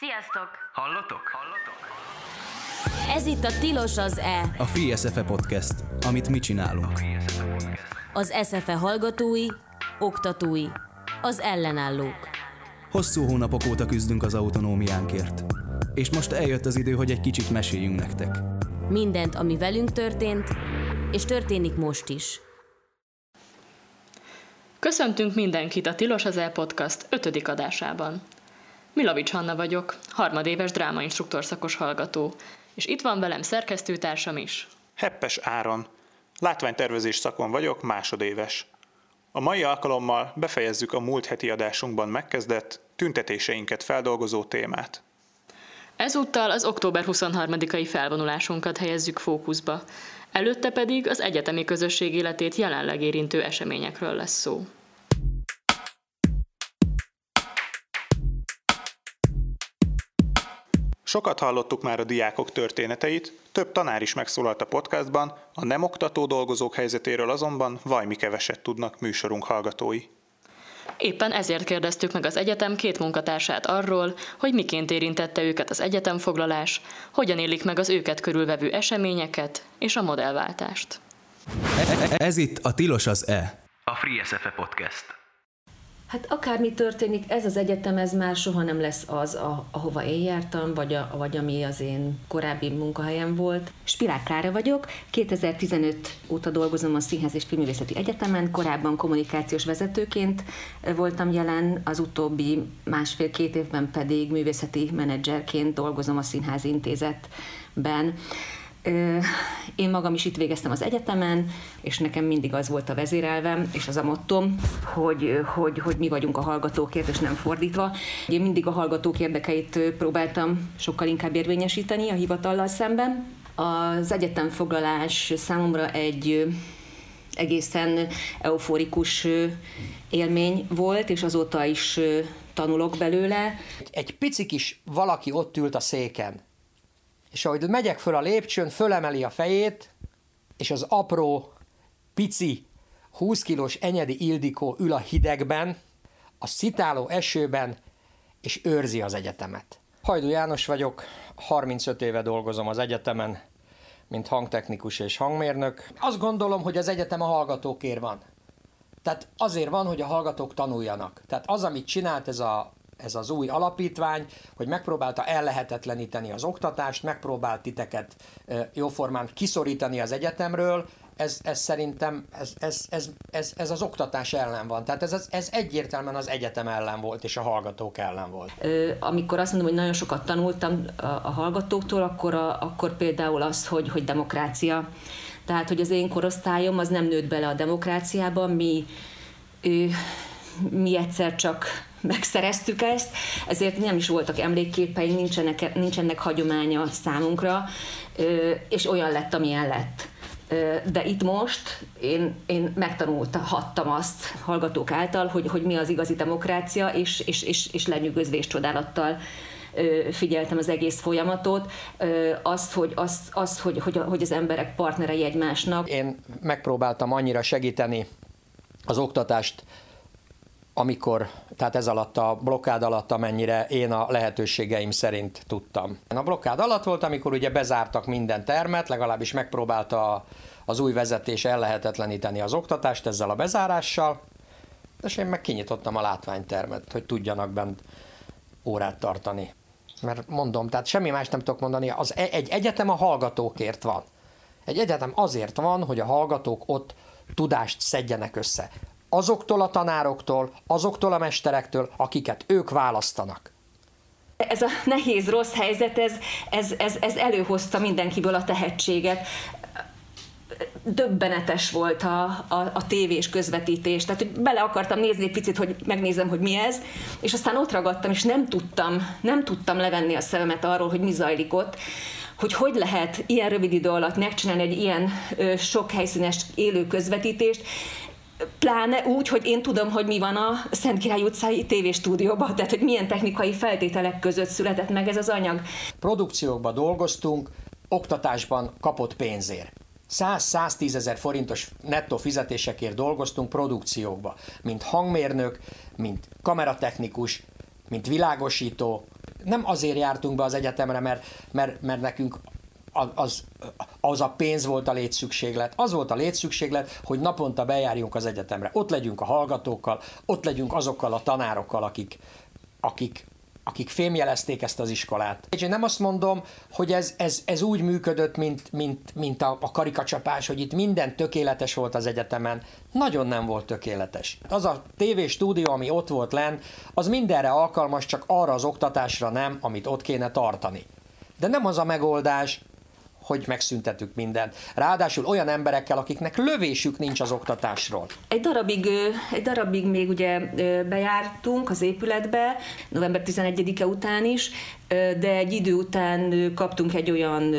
Sziasztok! Hallotok? Hallotok? Ez itt a Tilos az E, A Free SFE Podcast, amit mi csinálunk. az SFE hallgatói, oktatói, az ellenállók. Hosszú hónapok óta küzdünk az autonómiánkért. És most eljött az idő, hogy egy kicsit meséljünk nektek. Mindent, ami velünk történt, és történik most is. Köszöntünk mindenkit a Tilos az El Podcast 5. adásában. Milovics Hanna vagyok, harmadéves drámainstruktor szakos hallgató, és itt van velem szerkesztőtársam is. Heppes Áron. Látványtervezés szakon vagyok, másodéves. A mai alkalommal befejezzük a múlt heti adásunkban megkezdett tüntetéseinket feldolgozó témát. Ezúttal az október 23-ai felvonulásunkat helyezzük fókuszba, előtte pedig az egyetemi közösség életét jelenleg érintő eseményekről lesz szó. Sokat hallottuk már a diákok történeteit, több tanár is megszólalt a podcastban, a nem oktató dolgozók helyzetéről azonban vajmi keveset tudnak műsorunk hallgatói. Éppen ezért kérdeztük meg az egyetem két munkatársát arról, hogy miként érintette őket az egyetemfoglalás, hogyan élik meg az őket körülvevő eseményeket és a modellváltást. Ez itt a Tilos az E. A Free SFE Podcast. Hát akármi történik, ez az egyetem, ez már soha nem lesz az, a, ahova én jártam, vagy, a, vagy ami az én korábbi munkahelyem volt. Spirák Klára vagyok, 2015 óta dolgozom a Színház és Filmművészeti Egyetemen, korábban kommunikációs vezetőként voltam jelen, az utóbbi másfél-két évben pedig művészeti menedzserként dolgozom a Színház Intézetben. Én magam is itt végeztem az egyetemen, és nekem mindig az volt a vezérelvem, és az a mottom, hogy, hogy, hogy mi vagyunk a hallgatókért, és nem fordítva. Én mindig a hallgatók érdekeit próbáltam sokkal inkább érvényesíteni a hivatallal szemben. Az egyetemfoglalás számomra egy egészen euforikus élmény volt, és azóta is tanulok belőle. egy pici kis valaki ott ült a széken, és ahogy megyek föl a lépcsőn, fölemeli a fejét, és az apró, pici, 20 kilós Enyedi Ildikó ül a hidegben, a szitáló esőben, és őrzi az egyetemet. Hajdú János vagyok, 35 éve dolgozom az egyetemen, mint hangtechnikus és hangmérnök. Azt gondolom, hogy az egyetem a hallgatókért van. Tehát azért van, hogy a hallgatók tanuljanak. Tehát az, amit csinált ez, a, ez az új alapítvány, hogy megpróbálta ellehetetleníteni az oktatást, megpróbált titeket jóformán kiszorítani az egyetemről, ez, ez szerintem ez, ez, ez, ez, ez az oktatás ellen van. Tehát ez, ez, egyértelműen az egyetem ellen volt, és a hallgatók ellen volt. Ö, amikor azt mondom, hogy nagyon sokat tanultam a, a hallgatóktól, akkor, a, akkor például az, hogy, hogy demokrácia. Tehát, hogy az én korosztályom az nem nőtt bele a demokráciába, mi, ö, mi egyszer csak megszereztük ezt, ezért nem is voltak emlékképeink, nincsenek, nincsenek hagyománya számunkra, és olyan lett, amilyen lett. De itt most én, én megtanulhattam azt hallgatók által, hogy, hogy mi az igazi demokrácia, és, és, és, és lenyűgözve és csodálattal figyeltem az egész folyamatot, azt, hogy, azt, azt hogy, hogy, hogy az emberek partnerei egymásnak. Én megpróbáltam annyira segíteni az oktatást, amikor, tehát ez alatt a blokkád alatt, amennyire én a lehetőségeim szerint tudtam. A blokkád alatt volt, amikor ugye bezártak minden termet, legalábbis megpróbálta az új vezetés ellehetetleníteni az oktatást ezzel a bezárással, és én meg kinyitottam a látványtermet, hogy tudjanak bent órát tartani. Mert mondom, tehát semmi más nem tudok mondani, az e- egy egyetem a hallgatókért van. Egy egyetem azért van, hogy a hallgatók ott tudást szedjenek össze. Azoktól a tanároktól, azoktól a mesterektől, akiket ők választanak. ez a nehéz, rossz helyzet, ez, ez, ez, ez előhozta mindenkiből a tehetséget. Döbbenetes volt a, a, a tévés közvetítés, tehát hogy bele akartam nézni egy picit, hogy megnézem, hogy mi ez, és aztán ott ragadtam, és nem tudtam, nem tudtam levenni a szememet arról, hogy mi zajlik ott, hogy hogy lehet ilyen rövid idő alatt megcsinálni egy ilyen ö, sok helyszínes élő közvetítést, Pláne úgy, hogy én tudom, hogy mi van a Szent Király utcai tévéstúdióban, tehát hogy milyen technikai feltételek között született meg ez az anyag. Produkciókban dolgoztunk, oktatásban kapott pénzért. 100-110 ezer forintos nettó fizetésekért dolgoztunk produkciókba, mint hangmérnök, mint kameratechnikus, mint világosító, nem azért jártunk be az egyetemre, mert, mert, mert nekünk az, az a pénz volt a létszükséglet. Az volt a létszükséglet, hogy naponta bejárjunk az egyetemre. Ott legyünk a hallgatókkal, ott legyünk azokkal a tanárokkal, akik, akik, akik fémjelezték ezt az iskolát. És én nem azt mondom, hogy ez, ez, ez úgy működött, mint, mint, mint a, a karikacsapás, hogy itt minden tökéletes volt az egyetemen. Nagyon nem volt tökéletes. Az a stúdió, ami ott volt len, az mindenre alkalmas, csak arra az oktatásra nem, amit ott kéne tartani. De nem az a megoldás, hogy megszüntetük mindent. Ráadásul olyan emberekkel, akiknek lövésük nincs az oktatásról. Egy darabig, egy darabig még ugye bejártunk az épületbe, november 11-e után is, de egy idő után kaptunk egy olyan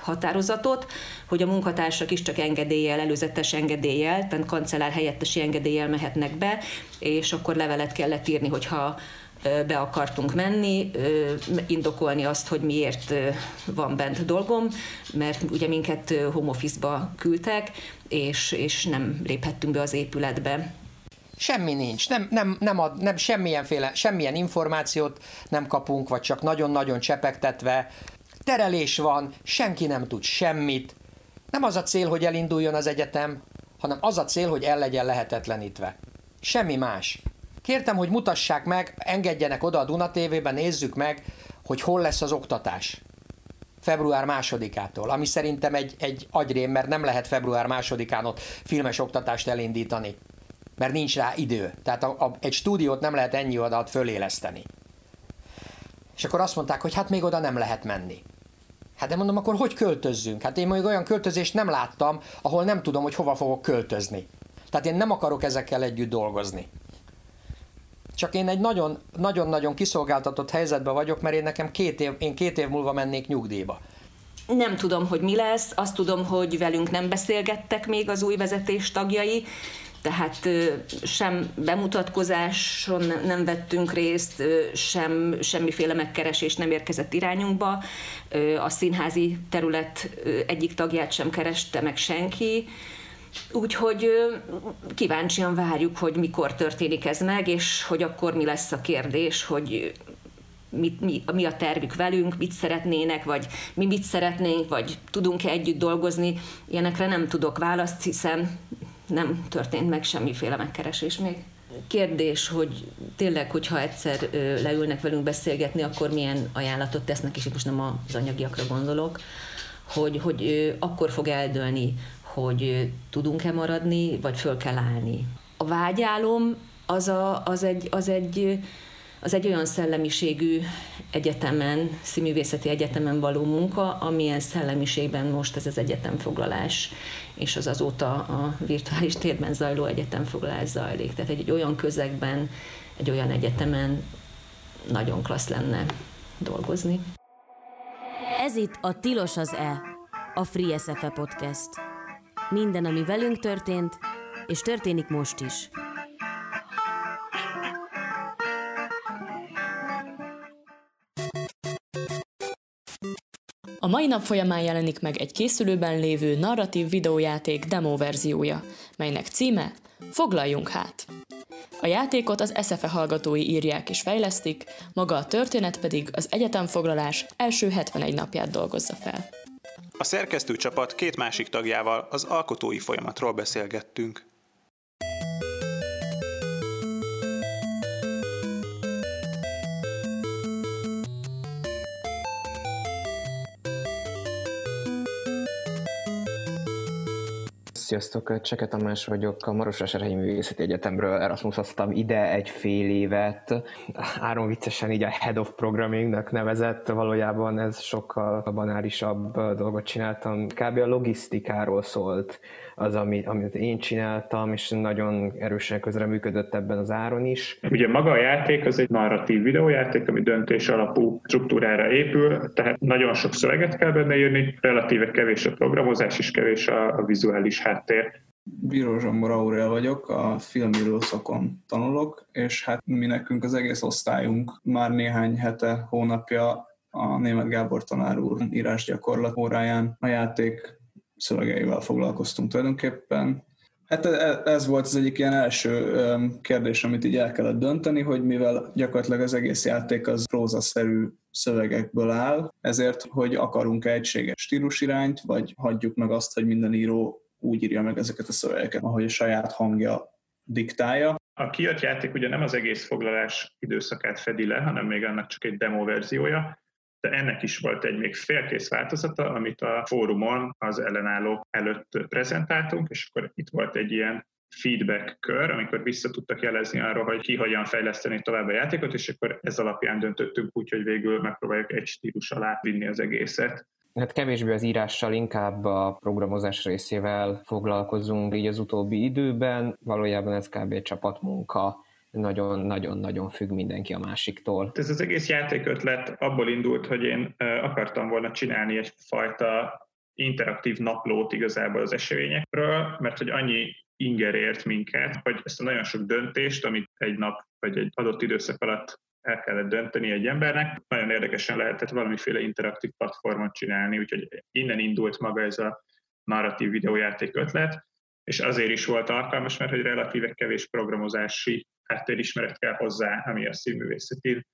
határozatot, hogy a munkatársak is csak engedéllyel, előzetes engedéllyel, tehát kancellár helyettesi engedéllyel mehetnek be, és akkor levelet kellett írni, hogyha be akartunk menni, indokolni azt, hogy miért van bent dolgom, mert ugye minket home office-ba küldtek, és, és nem léphettünk be az épületbe. Semmi nincs, nem, nem, nem, ad, nem semmilyenféle, semmilyen információt nem kapunk, vagy csak nagyon-nagyon csepegtetve. Terelés van, senki nem tud semmit. Nem az a cél, hogy elinduljon az egyetem, hanem az a cél, hogy el legyen lehetetlenítve. Semmi más. Kértem, hogy mutassák meg, engedjenek oda a Duna TV-be, nézzük meg, hogy hol lesz az oktatás. Február másodikától, ami szerintem egy, egy agyrém, mert nem lehet február másodikán ott filmes oktatást elindítani, mert nincs rá idő. Tehát a, a, egy stúdiót nem lehet ennyi adat föléleszteni. És akkor azt mondták, hogy hát még oda nem lehet menni. Hát de mondom, akkor hogy költözzünk? Hát én még olyan költözést nem láttam, ahol nem tudom, hogy hova fogok költözni. Tehát én nem akarok ezekkel együtt dolgozni. Csak én egy nagyon-nagyon kiszolgáltatott helyzetben vagyok, mert én nekem két év, én két év múlva mennék nyugdíjba. Nem tudom, hogy mi lesz, azt tudom, hogy velünk nem beszélgettek még az új vezetés tagjai, tehát sem bemutatkozáson nem vettünk részt, sem semmiféle megkeresés nem érkezett irányunkba. A színházi terület egyik tagját sem kereste meg senki. Úgyhogy kíváncsian várjuk, hogy mikor történik ez meg, és hogy akkor mi lesz a kérdés, hogy mit, mi, mi a tervük velünk, mit szeretnének, vagy mi mit szeretnénk, vagy tudunk-e együtt dolgozni. Ilyenekre nem tudok választ, hiszen nem történt meg semmiféle megkeresés még. Kérdés, hogy tényleg, hogyha egyszer leülnek velünk beszélgetni, akkor milyen ajánlatot tesznek, és itt most nem az anyagiakra gondolok, hogy, hogy akkor fog eldőlni, hogy tudunk-e maradni, vagy föl kell állni. A vágyálom az, a, az, egy, az, egy, az egy olyan szellemiségű egyetemen, színművészeti egyetemen való munka, amilyen szellemiségben most ez az egyetemfoglalás, és az azóta a virtuális térben zajló egyetemfoglalás zajlik. Tehát egy, egy olyan közegben, egy olyan egyetemen nagyon klassz lenne dolgozni. Ez itt a Tilos az E, a Free SFE Podcast. Minden, ami velünk történt, és történik most is. A mai nap folyamán jelenik meg egy készülőben lévő narratív videójáték demo verziója, melynek címe Foglaljunk hát! A játékot az SFE hallgatói írják és fejlesztik, maga a történet pedig az egyetemfoglalás első 71 napját dolgozza fel. A szerkesztőcsapat két másik tagjával az alkotói folyamatról beszélgettünk. Sziasztok, Cseke Tamás vagyok, a Marosvásárhelyi Művészeti Egyetemről Erasmusoztam ide egy fél évet. Áron viccesen így a Head of Programmingnak nevezett, valójában ez sokkal banálisabb dolgot csináltam. Kb. a logisztikáról szólt az, amit, amit én csináltam, és nagyon erősen közreműködött ebben az áron is. Ugye maga a játék az egy narratív videójáték, ami döntés alapú struktúrára épül, tehát nagyon sok szöveget kell benne írni, relatíve kevés a programozás és kevés a, a vizuális háttér. Bíró Zsambor Aurel vagyok, a filmíró szakon tanulok, és hát mi nekünk az egész osztályunk már néhány hete, hónapja a német Gábor tanár úr írásgyakorlat óráján a játék szövegeivel foglalkoztunk tulajdonképpen. Hát e- ez volt az egyik ilyen első kérdés, amit így el kellett dönteni, hogy mivel gyakorlatilag az egész játék az prózaszerű szövegekből áll, ezért, hogy akarunk egységes stílusirányt, vagy hagyjuk meg azt, hogy minden író úgy írja meg ezeket a szövegeket, ahogy a saját hangja diktálja. A kijött játék ugye nem az egész foglalás időszakát fedi le, hanem még annak csak egy demo verziója, de ennek is volt egy még félkész változata, amit a fórumon az ellenálló előtt prezentáltunk, és akkor itt volt egy ilyen feedback kör, amikor vissza tudtak jelezni arról, hogy ki hogyan fejleszteni tovább a játékot, és akkor ez alapján döntöttünk úgy, hogy végül megpróbáljuk egy stílus alá vinni az egészet. Hát kevésbé az írással, inkább a programozás részével foglalkozunk így az utóbbi időben. Valójában ez kb. csapatmunka, nagyon-nagyon-nagyon függ mindenki a másiktól. Ez az egész játékötlet abból indult, hogy én akartam volna csinálni egyfajta interaktív naplót igazából az eseményekről, mert hogy annyi inger ért minket, hogy ezt a nagyon sok döntést, amit egy nap vagy egy adott időszak alatt el kellett dönteni egy embernek, nagyon érdekesen lehetett valamiféle interaktív platformot csinálni, úgyhogy innen indult maga ez a narratív videójáték ötlet, és azért is volt alkalmas, mert hogy relatíve kevés programozási háttérismeret kell hozzá, ami a színművészeti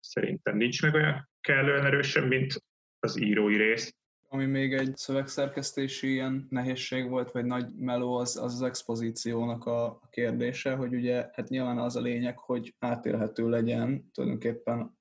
szerintem nincs meg olyan kellően erősen, mint az írói rész. Ami még egy szövegszerkesztési ilyen nehézség volt, vagy nagy meló, az az, az expozíciónak a kérdése, hogy ugye hát nyilván az a lényeg, hogy átélhető legyen tulajdonképpen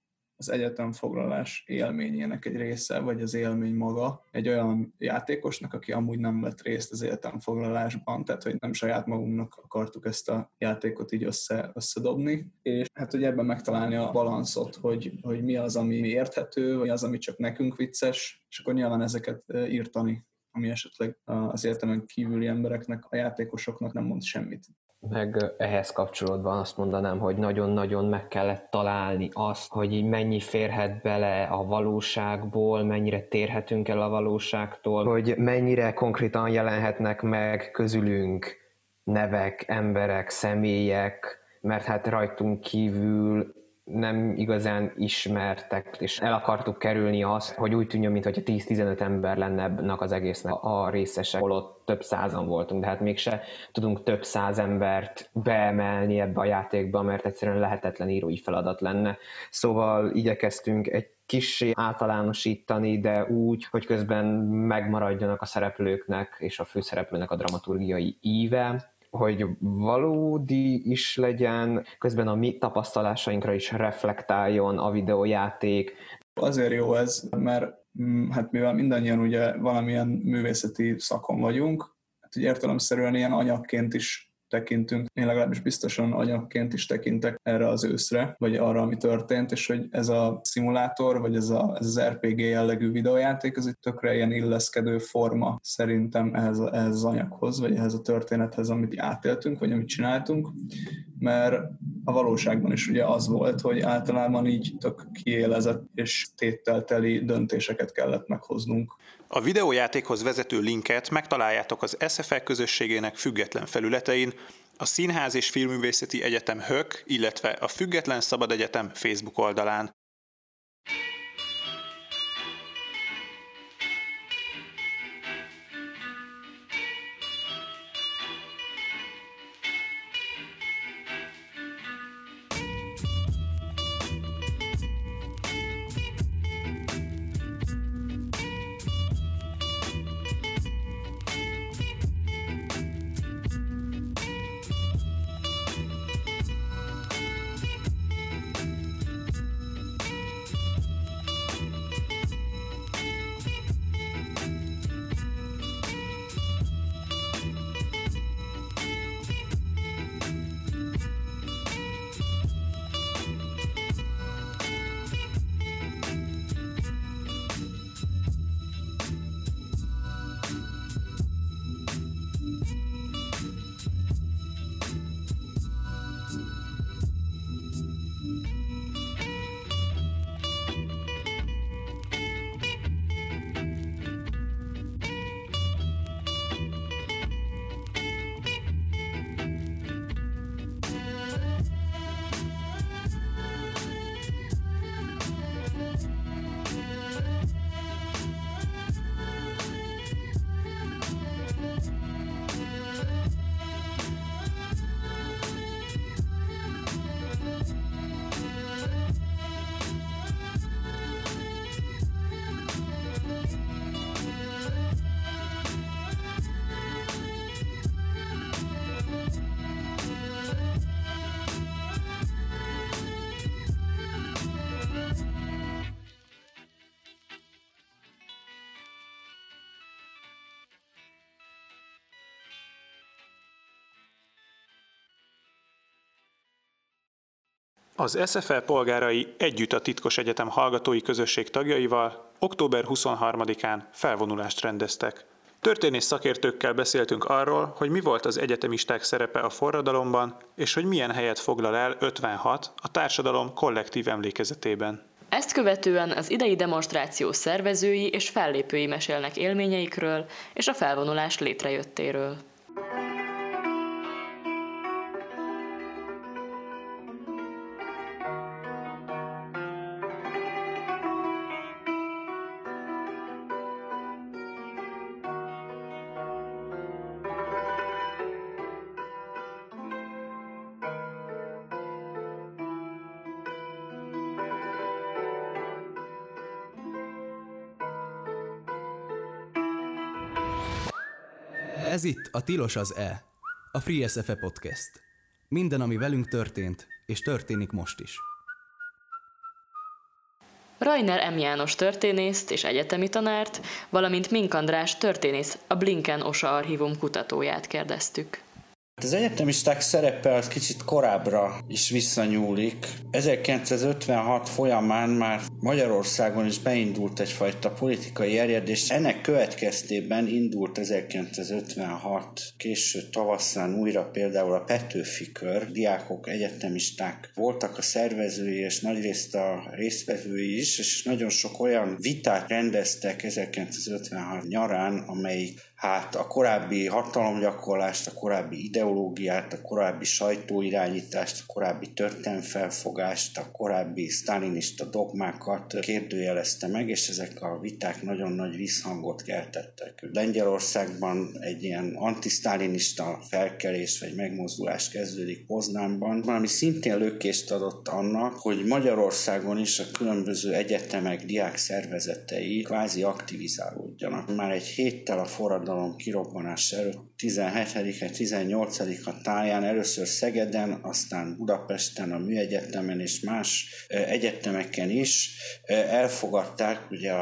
az egyetemfoglalás élményének egy része, vagy az élmény maga egy olyan játékosnak, aki amúgy nem vett részt az egyetemfoglalásban, tehát hogy nem saját magunknak akartuk ezt a játékot így össze, összedobni, és hát hogy ebben megtalálni a balanszot, hogy, hogy mi az, ami érthető, vagy az, ami csak nekünk vicces, és akkor nyilván ezeket írtani ami esetleg az értelmen kívüli embereknek, a játékosoknak nem mond semmit meg ehhez kapcsolódva azt mondanám, hogy nagyon-nagyon meg kellett találni azt, hogy mennyi férhet bele a valóságból, mennyire térhetünk el a valóságtól, hogy mennyire konkrétan jelenhetnek meg közülünk nevek, emberek, személyek, mert hát rajtunk kívül nem igazán ismertek, és el akartuk kerülni azt, hogy úgy tűnjön, mintha 10-15 ember lenne ennek az egésznek a részesek, holott több százan voltunk, de hát mégse tudunk több száz embert beemelni ebbe a játékba, mert egyszerűen lehetetlen írói feladat lenne. Szóval igyekeztünk egy kissé általánosítani, de úgy, hogy közben megmaradjanak a szereplőknek és a főszereplőnek a dramaturgiai íve, hogy valódi is legyen, közben a mi tapasztalásainkra is reflektáljon a videójáték. Azért jó ez, mert mm, hát mivel mindannyian ugye valamilyen művészeti szakon vagyunk, hát ugye értelemszerűen ilyen anyagként is tekintünk, én legalábbis biztosan anyagként is tekintek erre az őszre, vagy arra, ami történt, és hogy ez a szimulátor, vagy ez, a, ez az RPG jellegű videójáték, ez egy tökre ilyen illeszkedő forma szerintem ehhez, ehhez az anyaghoz, vagy ehhez a történethez, amit átéltünk, vagy amit csináltunk, mert a valóságban is ugye az volt, hogy általában így tök kiélezett és téttelteli döntéseket kellett meghoznunk. A videójátékhoz vezető linket megtaláljátok az SFL közösségének független felületein, a Színház és Filmművészeti Egyetem HÖK, illetve a Független Szabad Egyetem Facebook oldalán. Az SFL polgárai együtt a Titkos Egyetem hallgatói közösség tagjaival október 23-án felvonulást rendeztek. Történész szakértőkkel beszéltünk arról, hogy mi volt az egyetemisták szerepe a forradalomban, és hogy milyen helyet foglal el 56 a társadalom kollektív emlékezetében. Ezt követően az idei demonstráció szervezői és fellépői mesélnek élményeikről és a felvonulás létrejöttéről. Itt a Tilos az E, a Free SFE Podcast. Minden, ami velünk történt, és történik most is. Rainer M. János történészt és egyetemi tanárt, valamint Mink András történész, a Blinken OSA archívum kutatóját kérdeztük. Az egyetemisták szerepe az kicsit korábbra is visszanyúlik. 1956 folyamán már Magyarországon is beindult egyfajta politikai erjedés. Ennek következtében indult 1956 késő tavaszán újra például a Petőfi kör. Diákok, egyetemisták voltak a szervezői és nagyrészt a résztvevői is, és nagyon sok olyan vitát rendeztek 1956 nyarán, amelyik hát a korábbi hatalomgyakorlást, a korábbi ideológiát, a korábbi sajtóirányítást, a korábbi történelmfelfogást, a korábbi sztálinista dogmákat kérdőjelezte meg, és ezek a viták nagyon nagy visszhangot keltettek. Lengyelországban egy ilyen antisztálinista felkelés vagy megmozdulás kezdődik Poznánban, ami szintén lökést adott annak, hogy Magyarországon is a különböző egyetemek, diák szervezetei kvázi aktivizálódjanak. Már egy héttel a forradalom forradalom kirobbanása előtt 17-e, 18-a táján először Szegeden, aztán Budapesten, a Műegyetemen és más egyetemeken is elfogadták ugye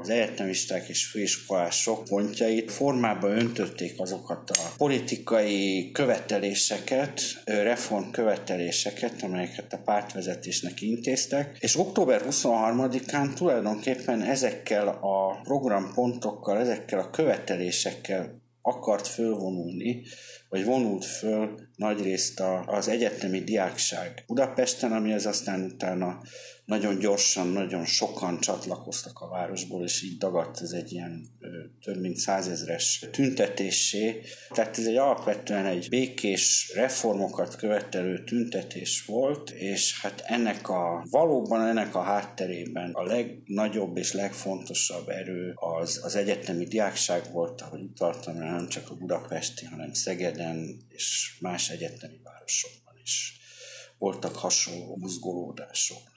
az egyetemisták és főiskolások pontjait, formába öntötték azokat a politikai követeléseket, reform követeléseket, amelyeket a pártvezetésnek intéztek, és október 23-án tulajdonképpen ezekkel a programpontokkal, ezekkel a követelésekkel akart fölvonulni, vagy vonult föl nagyrészt az egyetemi diákság Budapesten, ami az aztán utána nagyon gyorsan, nagyon sokan csatlakoztak a városból, és így dagadt ez egy ilyen több mint százezres tüntetésé. Tehát ez egy alapvetően egy békés reformokat követelő tüntetés volt, és hát ennek a valóban ennek a hátterében a legnagyobb és legfontosabb erő az, az egyetemi diákság volt, ahogy utaltam rá, nem csak a budapesti, hanem Szegeden és más egyetemi városokban is voltak hasonló mozgolódások.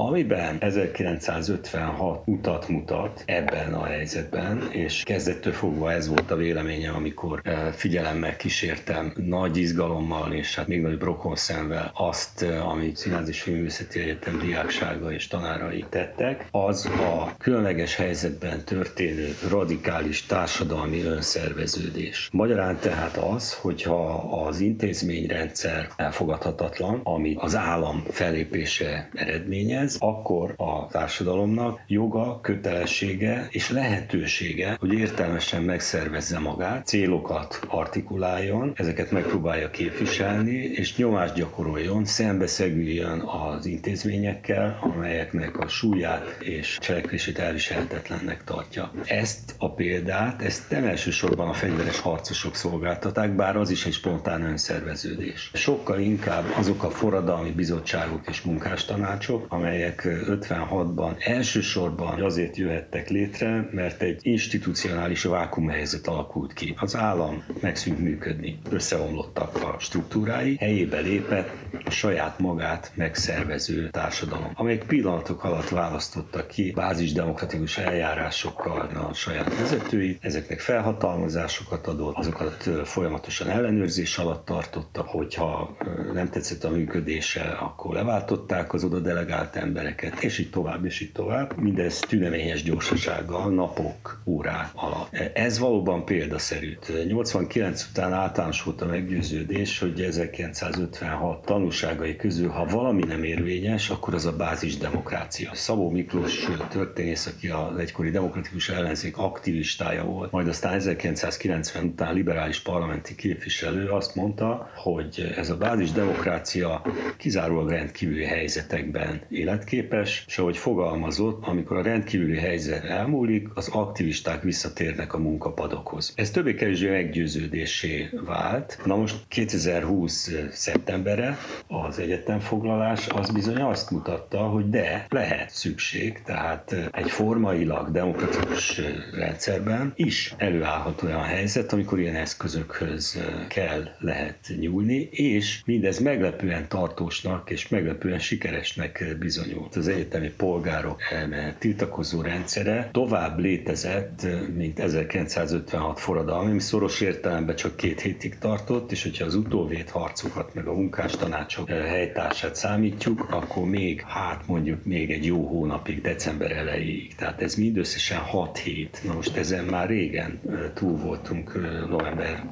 Amiben 1956 utat mutat ebben a helyzetben, és kezdettől fogva ez volt a véleményem, amikor eh, figyelemmel kísértem nagy izgalommal és hát még nagyobb rokonszemvel azt, eh, amit Színház és Filmvészeti Egyetem diáksága és tanárai tettek, az a különleges helyzetben történő radikális társadalmi önszerveződés. Magyarán tehát az, hogyha az intézményrendszer elfogadhatatlan, ami az állam felépése eredményez, ez akkor a társadalomnak joga, kötelessége és lehetősége, hogy értelmesen megszervezze magát, célokat artikuláljon, ezeket megpróbálja képviselni, és nyomást gyakoroljon, szembeszegüljön az intézményekkel, amelyeknek a súlyát és cselekvését elviselhetetlennek tartja. Ezt a példát, ezt nem elsősorban a fegyveres harcosok szolgáltaták, bár az is egy spontán önszerveződés. Sokkal inkább azok a forradalmi bizottságok és munkástanácsok, amelyek amelyek 56-ban elsősorban azért jöhettek létre, mert egy institucionális vákumhelyzet alakult ki. Az állam megszűnt működni, összeomlottak a struktúrái, helyébe lépett a saját magát megszervező társadalom, amelyek pillanatok alatt választottak ki bázisdemokratikus eljárásokkal a saját vezetőit, ezeknek felhatalmazásokat adott, azokat folyamatosan ellenőrzés alatt tartottak, hogyha nem tetszett a működése, akkor leváltották az oda delegált embereket, és így tovább, és így tovább. Mindez tüneményes gyorsasággal, napok, órák alatt. Ez valóban példaszerű. 89 után általános volt a meggyőződés, hogy 1956 tanúságai közül, ha valami nem érvényes, akkor az a bázis demokrácia. Szabó Miklós történész, aki az egykori demokratikus ellenzék aktivistája volt, majd aztán 1990 után liberális parlamenti képviselő azt mondta, hogy ez a bázis demokrácia kizárólag rendkívüli helyzetekben életképes, és ahogy fogalmazott, amikor a rendkívüli helyzet elmúlik, az aktivisták visszatérnek a munkapadokhoz. Ez többé-kevésbé meggyőződésé vált. Na most 2020 szeptembere az egyetemfoglalás az bizony azt mutatta, hogy de, lehet szükség, tehát egy formailag demokratikus rendszerben is előállhat olyan helyzet, amikor ilyen eszközökhöz kell, lehet nyúlni, és mindez meglepően tartósnak és meglepően sikeresnek bizonyult. Az egyetemi polgárok tiltakozó rendszere tovább létezett, mint 1956 forradalmi, ami szoros értelemben csak két hétig tartott, és hogyha az utóvét harcokat, meg a munkástanácsok helytársát számítjuk, akkor még, hát mondjuk még egy jó hónapig, december elejéig. Tehát ez mindösszesen 6 hét. Na most ezen már régen túl voltunk november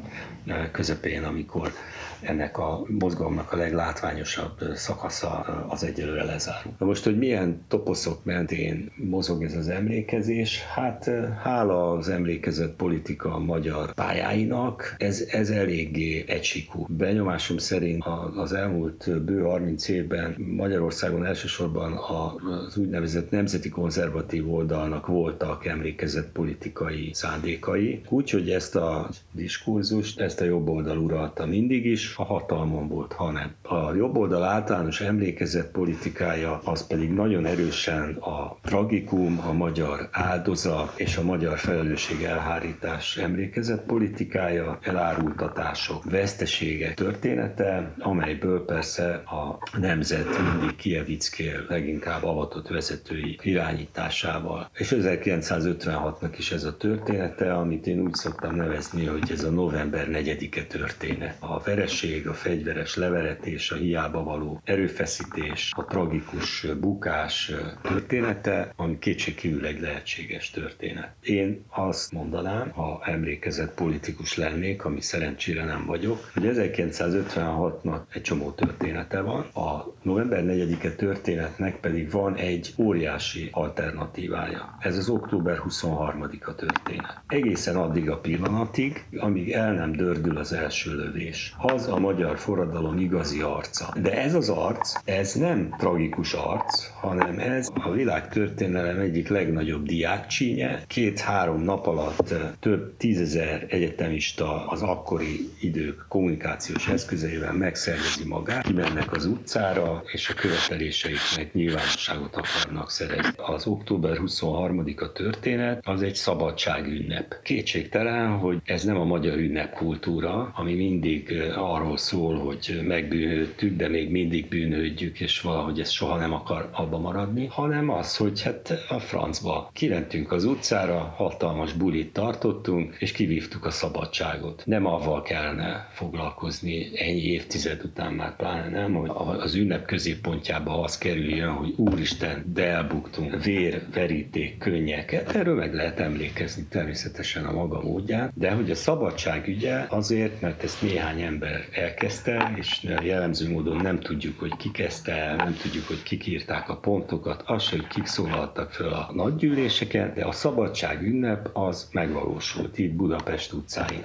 közepén, amikor ennek a mozgalomnak a leglátványosabb szakasza az egyelőre lezárul. Na most, hogy milyen toposzok mentén mozog ez az emlékezés, hát hála az emlékezett politika magyar pályáinak, ez, ez eléggé egysíkú. Benyomásom szerint az elmúlt bő 30 évben Magyarországon elsősorban az úgynevezett nemzeti konzervatív oldalnak voltak emlékezett politikai szándékai, úgyhogy ezt a diskurzust, ezt a jobb oldal uralta mindig is, a hatalmon volt, hanem a jobb oldal általános emlékezett politikája az pedig nagyon erősen a tragikum, a magyar áldoza és a magyar felelősség elhárítás emlékezett politikája, elárultatások, veszteségek története, amelyből persze a nemzet mindig Kievickél leginkább avatott vezetői irányításával. És 1956-nak is ez a története, amit én úgy szoktam nevezni, hogy ez a november 4-e történet. A vereség, a fegyveres leveretés, a hiába való erőfeszítés, a tragikus bukás története, ami kétségkívül egy lehetséges történet. Én azt mondanám, ha emlékezett politikus lennék, ami szerencsére nem vagyok, hogy 1956-nak egy csomó története van, a november 4-e történetnek pedig van egy óriási alternatívája. Ez az október 23-a történet. Egészen addig a pillanatig, amíg el nem dördül az első lövés. Az a magyar forradalom igazi arca. De ez az arc, ez nem tragikus arc, hanem ez a világ történelem egyik legnagyobb diákcsínye. Két-három nap alatt több tízezer egyetemista az akkori idők kommunikációs eszközeivel megszervezi magát, kimennek az utcára, és a követeléseiknek nyilvánosságot akarnak szerezni. Az október 23-a történet az egy szabadságünnep. Kétségtelen, hogy ez nem a magyar ünnepkultúra, ami mindig arról szól, hogy megbűnődtük, de még mindig bűnődjük, és valahogy ez soha nem akar abba maradni, hanem az, hogy hát a francba kirentünk az utcára, hatalmas bulit tartottunk, és kivívtuk a szabadságot. Nem avval kellene foglalkozni ennyi évtized után már pláne nem, hogy az ünnep középpontjába az kerüljön, hogy úristen, de elbuktunk, vér, veríték, könnyeket. Erről meg lehet emlékezni természetesen a maga módján, de hogy a szabadság ügye azért, mert ezt néhány ember elkezdte, és jellemző módon nem tudjuk, hogy ki kezdte nem tudjuk, hogy kik írták a pontokat, az hogy kik szólaltak föl a nagygyűléseken, de a szabadság ünnep az megvalósult itt Budapest utcáin.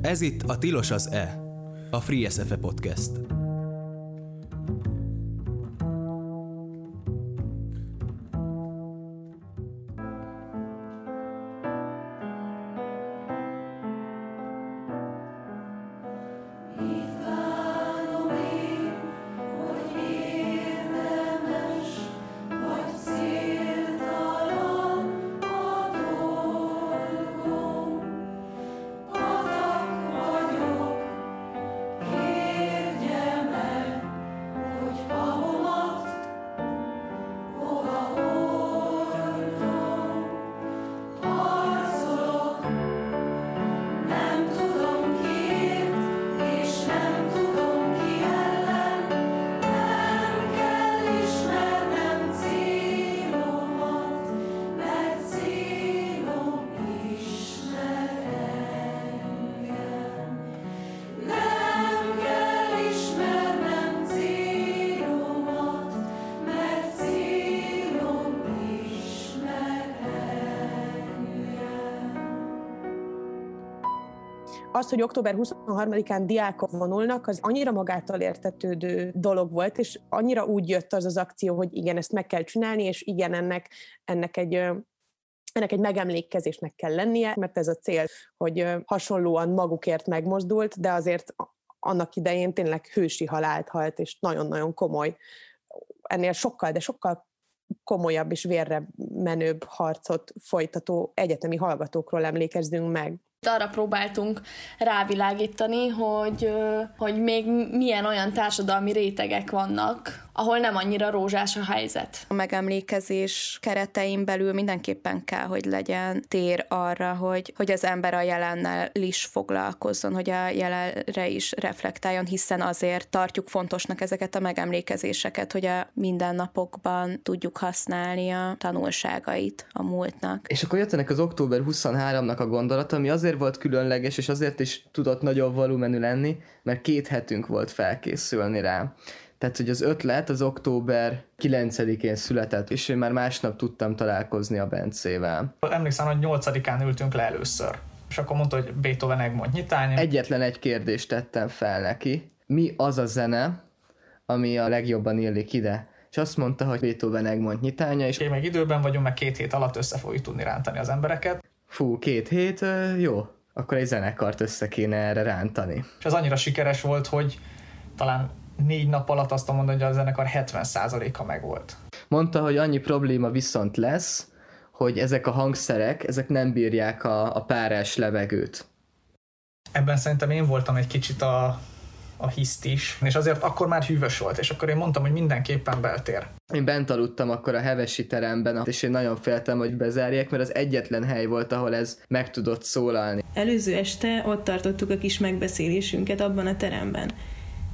Ez itt a Tilos az E, a Free SFE Podcast. Az, hogy október 23-án diákok vonulnak, az annyira magától értetődő dolog volt, és annyira úgy jött az az akció, hogy igen, ezt meg kell csinálni, és igen, ennek, ennek egy ennek egy megemlékezésnek kell lennie, mert ez a cél, hogy hasonlóan magukért megmozdult, de azért annak idején tényleg hősi halált halt, és nagyon-nagyon komoly, ennél sokkal, de sokkal komolyabb és vérre menőbb harcot folytató egyetemi hallgatókról emlékezzünk meg. Arra próbáltunk rávilágítani, hogy, hogy még milyen olyan társadalmi rétegek vannak, ahol nem annyira rózsás a helyzet. A megemlékezés keretein belül mindenképpen kell, hogy legyen tér arra, hogy, hogy az ember a jelennel is foglalkozzon, hogy a jelenre is reflektáljon, hiszen azért tartjuk fontosnak ezeket a megemlékezéseket, hogy a mindennapokban tudjuk használni a tanulságait a múltnak. És akkor jött ennek az október 23-nak a gondolata, ami azért volt különleges, és azért is tudott nagyobb volumenű lenni, mert két hetünk volt felkészülni rá. Tehát, hogy az ötlet az október 9-én született, és én már másnap tudtam találkozni a Bencével. Emlékszem, hogy 8-án ültünk le először, és akkor mondta, hogy Beethoven Egmont nyitány. Egyetlen egy kérdést tettem fel neki. Mi az a zene, ami a legjobban illik ide? És azt mondta, hogy Beethoven Egmont nyitánya. És én még időben vagyunk, meg két hét alatt össze fogjuk tudni rántani az embereket. Fú, két hét, jó. Akkor egy zenekart össze kéne erre rántani. És az annyira sikeres volt, hogy talán négy nap alatt azt mondani, hogy a zenekar 70%-a megvolt. Mondta, hogy annyi probléma viszont lesz, hogy ezek a hangszerek, ezek nem bírják a, a párás levegőt. Ebben szerintem én voltam egy kicsit a, a hiszt is, és azért akkor már hűvös volt, és akkor én mondtam, hogy mindenképpen beltér. Én bent aludtam akkor a hevesi teremben, és én nagyon féltem, hogy bezárják, mert az egyetlen hely volt, ahol ez meg tudott szólalni. Előző este ott tartottuk a kis megbeszélésünket abban a teremben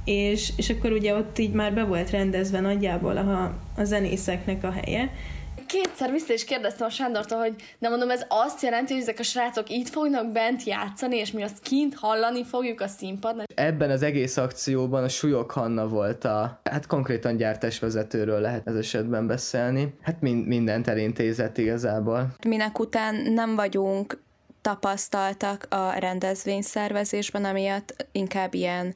és, és akkor ugye ott így már be volt rendezve nagyjából a, a zenészeknek a helye, kétszer vissza is kérdeztem a Sándortól, hogy de mondom, ez azt jelenti, hogy ezek a srácok itt fognak bent játszani, és mi azt kint hallani fogjuk a színpadon. Ebben az egész akcióban a Súlyok Hanna volt a, hát konkrétan gyártásvezetőről lehet ez esetben beszélni. Hát mind, mindent elintézett igazából. Minek után nem vagyunk tapasztaltak a rendezvényszervezésben, amiatt inkább ilyen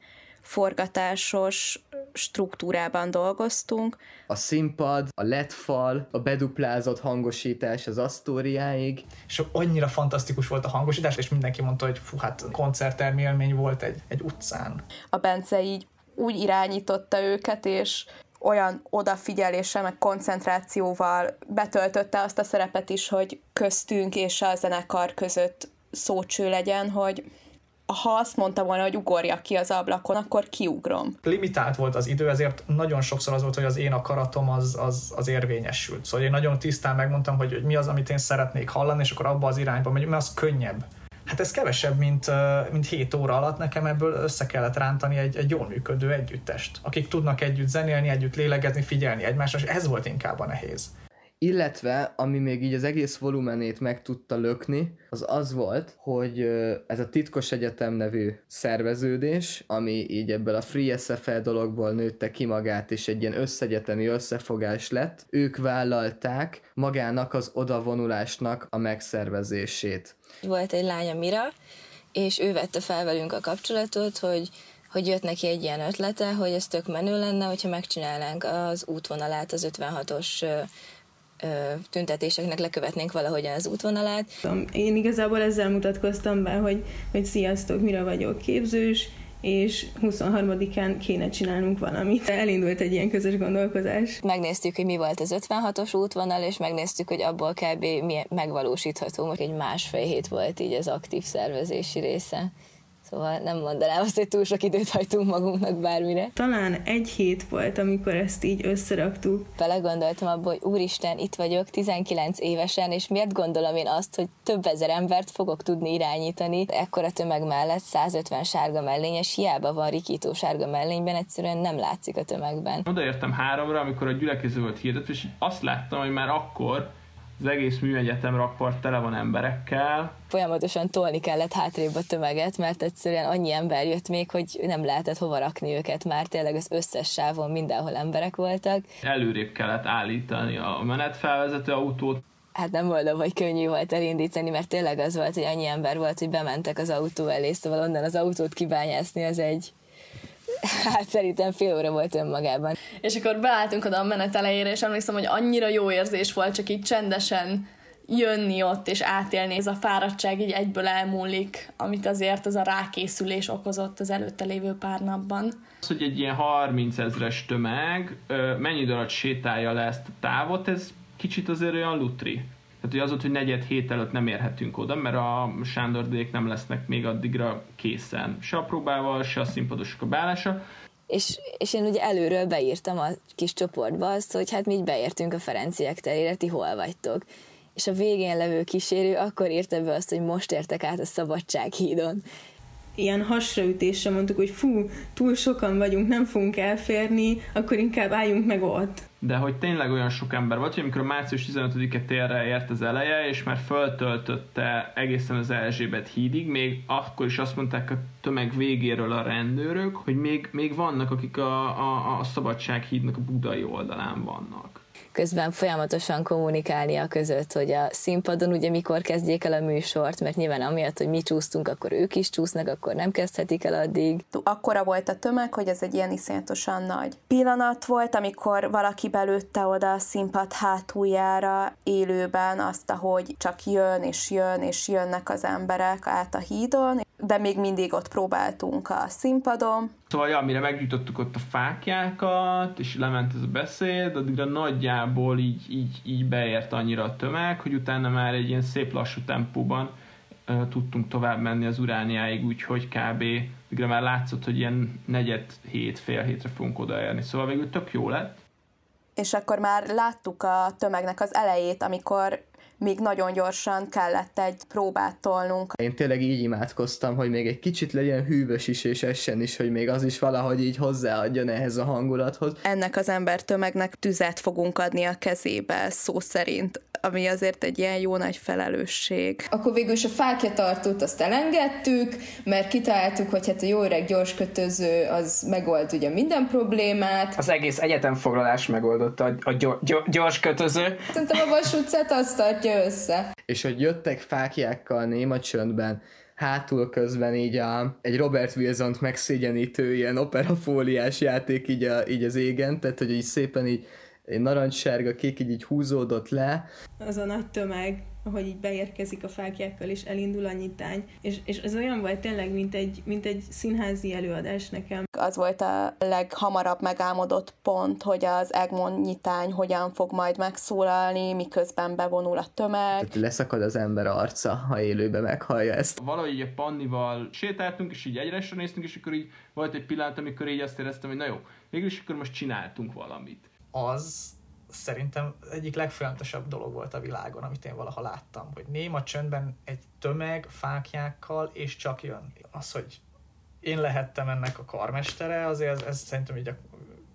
forgatásos struktúrában dolgoztunk. A színpad, a LED fal, a beduplázott hangosítás az asztóriáig. És annyira fantasztikus volt a hangosítás, és mindenki mondta, hogy fú, hát koncerttermi élmény volt egy, egy utcán. A Bence így úgy irányította őket, és olyan odafigyeléssel, meg koncentrációval betöltötte azt a szerepet is, hogy köztünk és a zenekar között szócső legyen, hogy ha azt mondta volna, hogy ugorjak ki az ablakon, akkor kiugrom. Limitált volt az idő, ezért nagyon sokszor az volt, hogy az én akaratom az, az, az érvényesült. Szóval én nagyon tisztán megmondtam, hogy, mi az, amit én szeretnék hallani, és akkor abba az irányba megyünk, mert az könnyebb. Hát ez kevesebb, mint, mint 7 óra alatt nekem ebből össze kellett rántani egy, egy jól működő együttest, akik tudnak együtt zenélni, együtt lélegezni, figyelni egymásra, és ez volt inkább a nehéz illetve ami még így az egész volumenét meg tudta lökni, az az volt, hogy ez a Titkos Egyetem nevű szerveződés, ami így ebből a Free SFL dologból nőtte ki magát, és egy ilyen összegyetemi összefogás lett, ők vállalták magának az odavonulásnak a megszervezését. Volt egy lánya Mira, és ő vette fel velünk a kapcsolatot, hogy hogy jött neki egy ilyen ötlete, hogy ez tök menő lenne, hogyha megcsinálnánk az útvonalát az 56-os tüntetéseknek lekövetnénk valahogyan az útvonalát. Én igazából ezzel mutatkoztam be, hogy, hogy sziasztok, mire vagyok képzős, és 23-án kéne csinálnunk valamit. Elindult egy ilyen közös gondolkozás. Megnéztük, hogy mi volt az 56-os útvonal, és megnéztük, hogy abból kb. mi megvalósítható. Egy másfél hét volt így az aktív szervezési része. Szóval nem mondanám azt, hogy túl sok időt hagytunk magunknak bármire. Talán egy hét volt, amikor ezt így összeraktuk. Belegondoltam abba, hogy úristen, itt vagyok 19 évesen, és miért gondolom én azt, hogy több ezer embert fogok tudni irányítani. Ekkora tömeg mellett 150 sárga mellényes, hiába van rikító sárga mellényben, egyszerűen nem látszik a tömegben. Odaértem háromra, amikor a gyülekező volt hirdetve, és azt láttam, hogy már akkor az egész műegyetem rakpart tele van emberekkel. Folyamatosan tolni kellett hátrébb a tömeget, mert egyszerűen annyi ember jött még, hogy nem lehetett hova rakni őket már, tényleg az összes sávon mindenhol emberek voltak. Előrébb kellett állítani a menetfelvezető autót. hát nem mondom, hogy könnyű volt elindítani, mert tényleg az volt, hogy annyi ember volt, hogy bementek az autó elé, szóval onnan az autót kibányászni, az egy, hát szerintem fél óra volt önmagában. És akkor beálltunk oda a menet elejére, és emlékszem, hogy annyira jó érzés volt csak így csendesen jönni ott és átélni. Ez a fáradtság így egyből elmúlik, amit azért az a rákészülés okozott az előtte lévő pár napban. Az, hogy egy ilyen 30 ezres tömeg mennyi alatt sétálja le ezt a távot, ez kicsit azért olyan lutri. Tehát, hogy az ott, hogy negyed hét előtt nem érhetünk oda, mert a Sándordék nem lesznek még addigra készen. Se a próbával, se a színpadosok a bálása. És, és én ugye előről beírtam a kis csoportba azt, hogy hát mi így beértünk a Ferenciek terére, ti hol vagytok és a végén levő kísérő akkor írta be azt, hogy most értek át a Szabadsághídon. Ilyen hasraütésre mondtuk, hogy fú, túl sokan vagyunk, nem fogunk elférni, akkor inkább álljunk meg ott. De hogy tényleg olyan sok ember volt, hogy amikor március 15-e térre ért az eleje, és már föltöltötte egészen az Erzsébet hídig, még akkor is azt mondták a tömeg végéről a rendőrök, hogy még, még vannak, akik a, a, a Szabadsághídnak a budai oldalán vannak közben folyamatosan kommunikálni a között, hogy a színpadon ugye mikor kezdjék el a műsort, mert nyilván amiatt, hogy mi csúsztunk, akkor ők is csúsznak, akkor nem kezdhetik el addig. Akkora volt a tömeg, hogy ez egy ilyen iszonyatosan nagy pillanat volt, amikor valaki belőtte oda a színpad hátuljára élőben azt, ahogy csak jön és jön és jönnek az emberek át a hídon, de még mindig ott próbáltunk a színpadon. Szóval, ja, mire meggyújtottuk ott a fákjákat, és lement ez a beszéd, addigra nagyjából így, így, így beért annyira a tömeg, hogy utána már egy ilyen szép lassú tempóban uh, tudtunk tovább menni az Urániáig, úgyhogy kb. addigra már látszott, hogy ilyen negyed hét, fél hétre fogunk odaérni. Szóval végül tök jó lett. És akkor már láttuk a tömegnek az elejét, amikor még nagyon gyorsan kellett egy próbát tolnunk. Én tényleg így imádkoztam, hogy még egy kicsit legyen hűvös is és essen is, hogy még az is valahogy így hozzáadjon ehhez a hangulathoz. Ennek az ember tömegnek tüzet fogunk adni a kezébe, szó szerint ami azért egy ilyen jó nagy felelősség. Akkor végül is a fákjatartót azt elengedtük, mert kitaláltuk, hogy hát a jó öreg gyors kötöző az megold ugye minden problémát. Az egész egyetemfoglalás megoldotta a, a gyors, gyors kötöző. Szerintem a Vas utcát azt tartja össze. És hogy jöttek fákjákkal néma csöndben, hátul közben így a, egy Robert Wilson-t megszégyenítő ilyen operafóliás játék így, a, így az égen, tehát hogy így szépen így narancssárga kék így, így húzódott le. Az a nagy tömeg, ahogy így beérkezik a fákjákkal, és elindul a nyitány. És, és ez olyan volt tényleg, mint egy, mint egy színházi előadás nekem. Az volt a leghamarabb megálmodott pont, hogy az Egmont nyitány hogyan fog majd megszólalni, miközben bevonul a tömeg. Tehát leszakad az ember arca, ha élőben meghallja ezt. Valahogy a Pannival sétáltunk, és így egyre néztünk, és akkor így volt egy pillanat, amikor így azt éreztem, hogy na jó, végülis akkor most csináltunk valamit az szerintem egyik legfolyamatosebb dolog volt a világon, amit én valaha láttam, hogy néma csöndben egy tömeg fákjákkal, és csak jön. Az, hogy én lehettem ennek a karmestere, azért ez, ez szerintem így a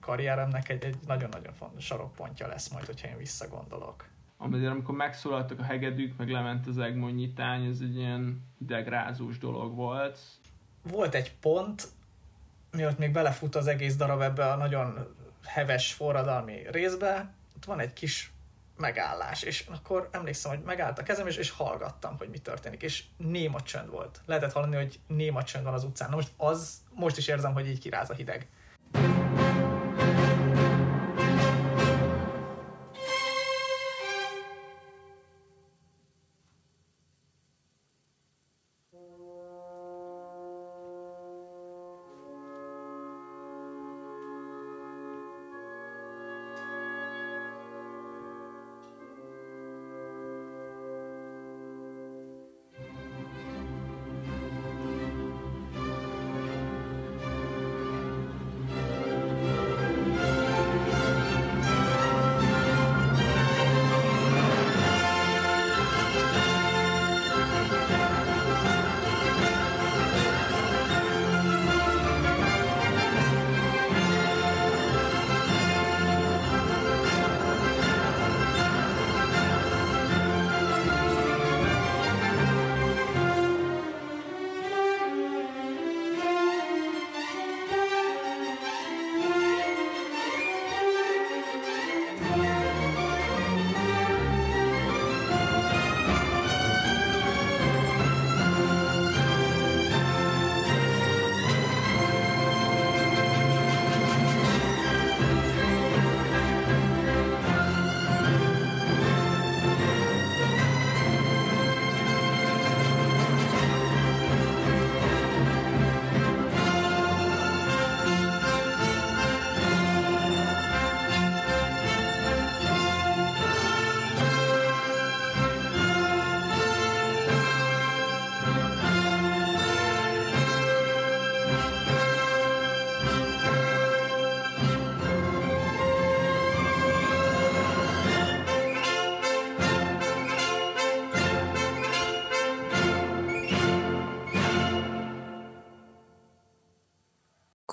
karrieremnek egy, egy nagyon-nagyon fontos sarokpontja lesz majd, hogyha én visszagondolok. Amikor, amikor megszólaltak a hegedűk, meg lement az Egmond nyitány, ez egy ilyen idegrázós dolog volt. Volt egy pont, miatt még belefut az egész darab ebbe a nagyon heves forradalmi részbe, ott van egy kis megállás, és akkor emlékszem, hogy megállt a kezem, és, és hallgattam, hogy mi történik, és néma csönd volt. Lehetett hallani, hogy néma csönd van az utcán. Na most az, most is érzem, hogy így kiráz a hideg.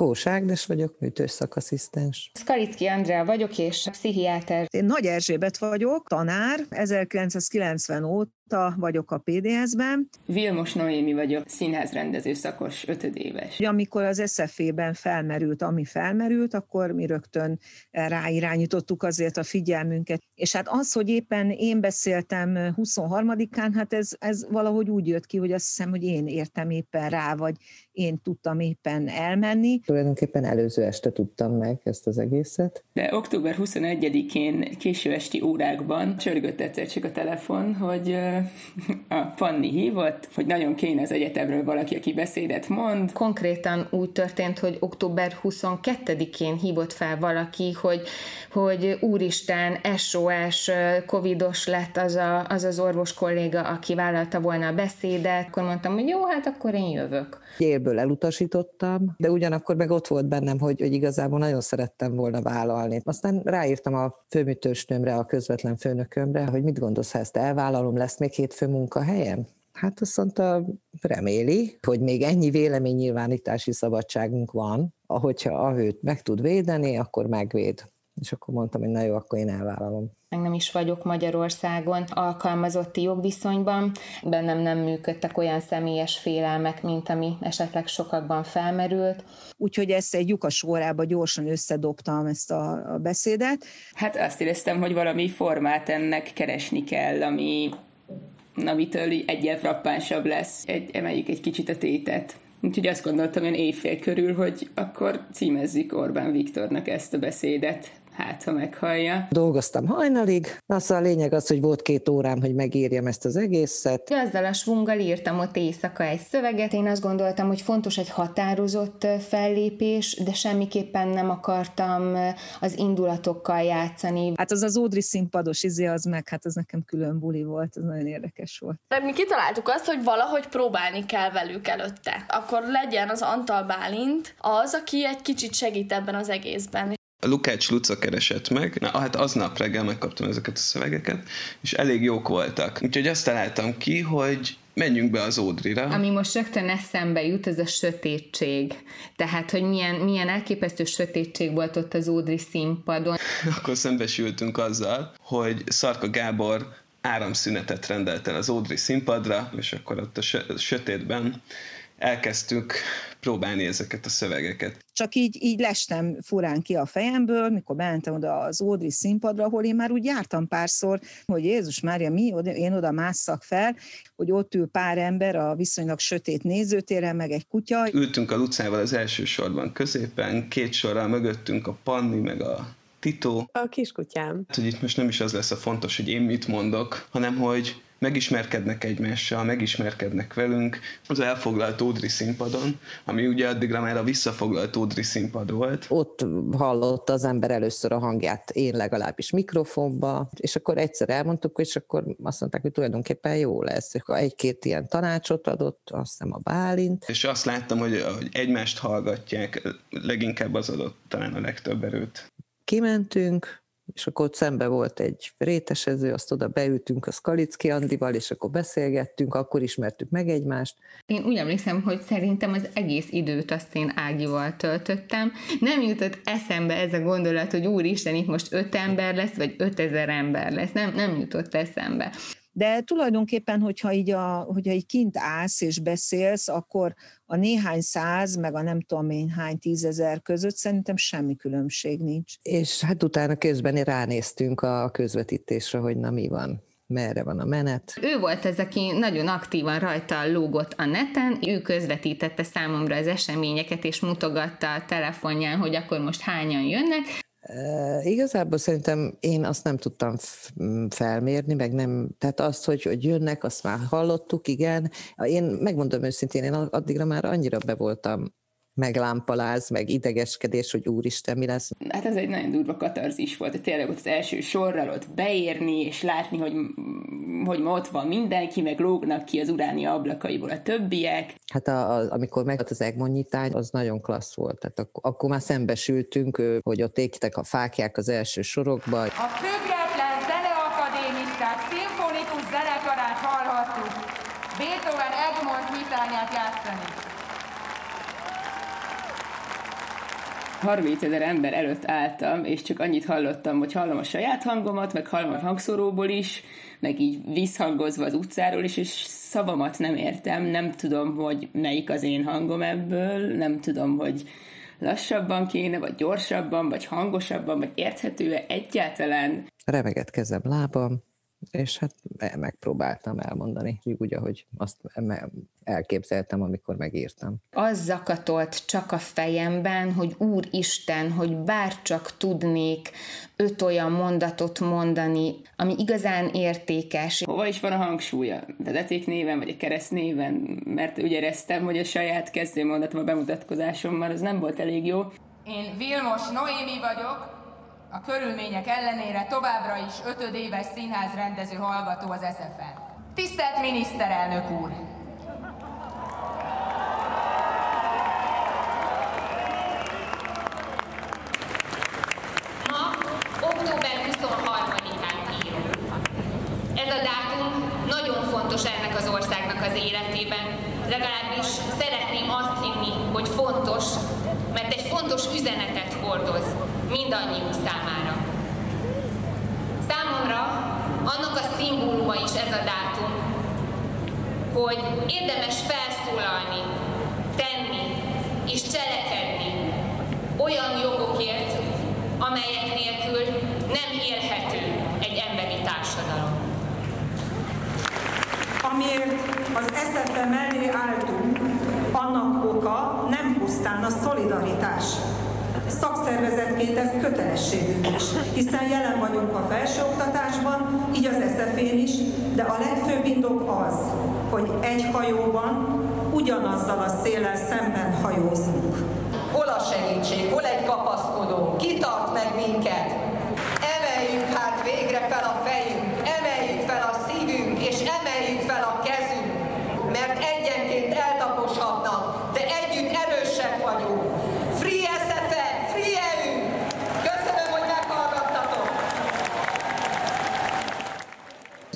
Kós Ágnes vagyok, műtős szakasszisztens. Skalicki Andrea vagyok, és pszichiáter. Én Nagy Erzsébet vagyok, tanár, 1990 óta vagyok a PDS-ben. Vilmos Noémi vagyok, színházrendező szakos, ötödéves. Amikor az SZF-ben felmerült, ami felmerült, akkor mi rögtön ráirányítottuk azért a figyelmünket. És hát az, hogy éppen én beszéltem 23-án, hát ez, ez valahogy úgy jött ki, hogy azt hiszem, hogy én értem éppen rá, vagy én tudtam éppen elmenni. Tulajdonképpen előző este tudtam meg ezt az egészet. De október 21-én késő esti órákban csörgött egyszer csak a telefon, hogy a Fanni hívott, hogy nagyon kéne az egyetemről valaki, aki beszédet mond. Konkrétan úgy történt, hogy október 22-én hívott fel valaki, hogy, hogy úristen, SOS, covidos lett az, a, az az orvos kolléga, aki vállalta volna a beszédet. Akkor mondtam, hogy jó, hát akkor én jövök. Élből elutasítottam, de ugyanakkor meg ott volt bennem, hogy, hogy igazából nagyon szerettem volna vállalni. Aztán ráírtam a főműtősnőmre, a közvetlen főnökömre, hogy mit gondolsz, ha ezt elvállalom, lesz még hétfő munkahelyem? Hát azt mondta, reméli, hogy még ennyi véleménynyilvánítási szabadságunk van, ahogyha a hőt meg tud védeni, akkor megvéd. És akkor mondtam, hogy na jó, akkor én elvállalom meg nem is vagyok Magyarországon alkalmazotti jogviszonyban. Bennem nem működtek olyan személyes félelmek, mint ami esetleg sokakban felmerült. Úgyhogy ezt egy lyukas órába gyorsan összedobtam ezt a, a beszédet. Hát azt éreztem, hogy valami formát ennek keresni kell, ami amitől egyel frappánsabb lesz. Egy, emeljük egy kicsit a tétet. Úgyhogy azt gondoltam én éjfél körül, hogy akkor címezzük Orbán Viktornak ezt a beszédet hát ha meghallja. Dolgoztam hajnalig, az a lényeg az, hogy volt két órám, hogy megírjam ezt az egészet. Ezzel a svunggal írtam ott éjszaka egy szöveget. Én azt gondoltam, hogy fontos egy határozott fellépés, de semmiképpen nem akartam az indulatokkal játszani. Hát az az Ódri színpados izé, az meg, hát az nekem külön buli volt, az nagyon érdekes volt. De mi kitaláltuk azt, hogy valahogy próbálni kell velük előtte. Akkor legyen az Antal Bálint az, aki egy kicsit segít ebben az egészben. Lukács Luca keresett meg, na hát aznap reggel megkaptam ezeket a szövegeket, és elég jók voltak. Úgyhogy azt találtam ki, hogy menjünk be az Ódrira. Ami most rögtön eszembe jut, ez a sötétség. Tehát, hogy milyen, milyen elképesztő sötétség volt ott az Ódri színpadon. Akkor szembesültünk azzal, hogy Szarka Gábor áramszünetet rendelt el az Ódri színpadra, és akkor ott a sötétben elkezdtük próbálni ezeket a szövegeket. Csak így, így lestem furán ki a fejemből, mikor bementem oda az Ódri színpadra, ahol én már úgy jártam párszor, hogy Jézus Mária, mi, én oda másszak fel, hogy ott ül pár ember a viszonylag sötét nézőtéren, meg egy kutya. Ültünk a Lucával az első sorban középen, két sorral mögöttünk a Panni, meg a Tito. A kiskutyám. Hát, hogy itt most nem is az lesz a fontos, hogy én mit mondok, hanem hogy megismerkednek egymással, megismerkednek velünk az elfoglalt Ódri színpadon, ami ugye addigra már a visszafoglalt Ódri színpad volt. Ott hallott az ember először a hangját, én legalábbis mikrofonba, és akkor egyszer elmondtuk, és akkor azt mondták, hogy tulajdonképpen jó lesz. Egy-két ilyen tanácsot adott, azt hiszem a Bálint. És azt láttam, hogy, hogy egymást hallgatják, leginkább az adott talán a legtöbb erőt. Kimentünk, és akkor ott szembe volt egy rétesező, azt oda beültünk a Skalicki Andival, és akkor beszélgettünk, akkor ismertük meg egymást. Én úgy emlékszem, hogy szerintem az egész időt azt én Ágival töltöttem. Nem jutott eszembe ez a gondolat, hogy úristen, itt most öt ember lesz, vagy ötezer ember lesz. Nem, nem jutott eszembe. De tulajdonképpen, hogyha így, a, hogyha így kint állsz és beszélsz, akkor a néhány száz, meg a nem tudom én hány tízezer között szerintem semmi különbség nincs. És hát utána közben ránéztünk a közvetítésre, hogy na mi van merre van a menet. Ő volt ez, aki nagyon aktívan rajta lógott a neten, ő közvetítette számomra az eseményeket, és mutogatta a telefonján, hogy akkor most hányan jönnek. Igazából szerintem én azt nem tudtam felmérni, meg nem, tehát azt, hogy, hogy jönnek, azt már hallottuk, igen. Én megmondom őszintén, én addigra már annyira be voltam meglámpaláz, meg idegeskedés, hogy úristen, mi lesz. Hát ez egy nagyon durva katarzis volt, hogy tényleg ott az első sorral ott beérni, és látni, hogy, hogy ma ott van mindenki, meg lógnak ki az uránia ablakaiból a többiek. Hát a, a, amikor meg az Egmond nyitány, az nagyon klassz volt. Tehát akkor, akkor már szembesültünk, hogy ott égtek a fákják az első sorokba. A független 30 ezer ember előtt álltam, és csak annyit hallottam, hogy hallom a saját hangomat, meg hallom a hangszóróból is, meg így visszhangozva az utcáról is, és szavamat nem értem, nem tudom, hogy melyik az én hangom ebből, nem tudom, hogy lassabban kéne, vagy gyorsabban, vagy hangosabban, vagy érthető-e egyáltalán. Remeget kezem, lábam, és hát megpróbáltam elmondani, úgy, ahogy azt elképzeltem, amikor megírtam. Az zakatolt csak a fejemben, hogy Úristen, hogy bár csak tudnék öt olyan mondatot mondani, ami igazán értékes. Hova is van a hangsúlya? Vezeték néven, vagy a kereszt néven? Mert úgy éreztem, hogy a saját kezdőmondatom a bemutatkozásommal az nem volt elég jó. Én Vilmos Noémi vagyok, a körülmények ellenére továbbra is ötödéves színház rendező hallgató az SFN. Tisztelt miniszterelnök úr! Ma október 23-án írunk. Ez a dátum nagyon fontos ennek az országnak az életében. Legalábbis szeretném azt hinni, hogy fontos, mert egy fontos üzenetet hordoz mindannyiunk számára. Számomra annak a szimbóluma is ez a dátum, hogy érdemes felszólalni, tenni és cselekedni olyan jogokért, amelyek nélkül nem élhető egy emberi társadalom. Amiért az SZFE mellé álltunk, annak oka nem pusztán a szolidaritás, Szakszervezetként ez kötelességünk is, hiszen jelen vagyunk a felsőoktatásban, így az eszefén is, de a legfőbb indok az, hogy egy hajóban ugyanazzal a széllel szemben hajózunk. Hol a segítség, hol egy kapaszkodó, ki tart meg minket? Emeljük hát végre fel a fejünk, emeljük fel a szívünk, és emeljük fel a kezünk, mert egyenként eltaposhatnak, de együtt erősek vagyunk.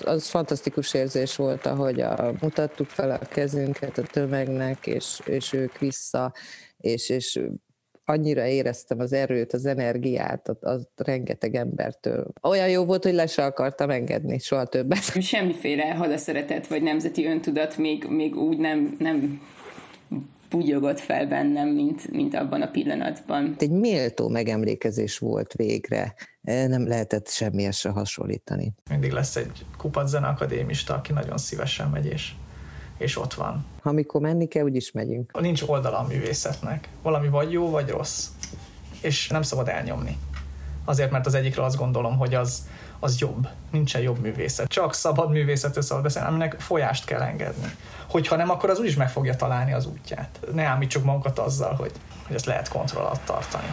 Az fantasztikus érzés volt, ahogy a, mutattuk fel a kezünket a tömegnek, és, és ők vissza, és, és annyira éreztem az erőt, az energiát, az, az rengeteg embertől. Olyan jó volt, hogy le se akartam engedni, soha többet. Semmiféle hadaszeretet vagy nemzeti öntudat még, még úgy nem, nem bugyogott fel bennem, mint, mint abban a pillanatban. Egy méltó megemlékezés volt végre, nem lehetett semmihez se hasonlítani. Mindig lesz egy kupac akadémista, aki nagyon szívesen megy, és, és ott van. Ha amikor menni kell, úgyis megyünk. Nincs oldala a művészetnek. Valami vagy jó, vagy rossz. És nem szabad elnyomni. Azért, mert az egyikről azt gondolom, hogy az, az jobb. Nincsen jobb művészet. Csak szabad művészetről szabad beszélni, aminek folyást kell engedni. Hogyha nem, akkor az úgyis meg fogja találni az útját. Ne ámítsuk magunkat azzal, hogy, hogy ezt lehet kontroll alatt tartani.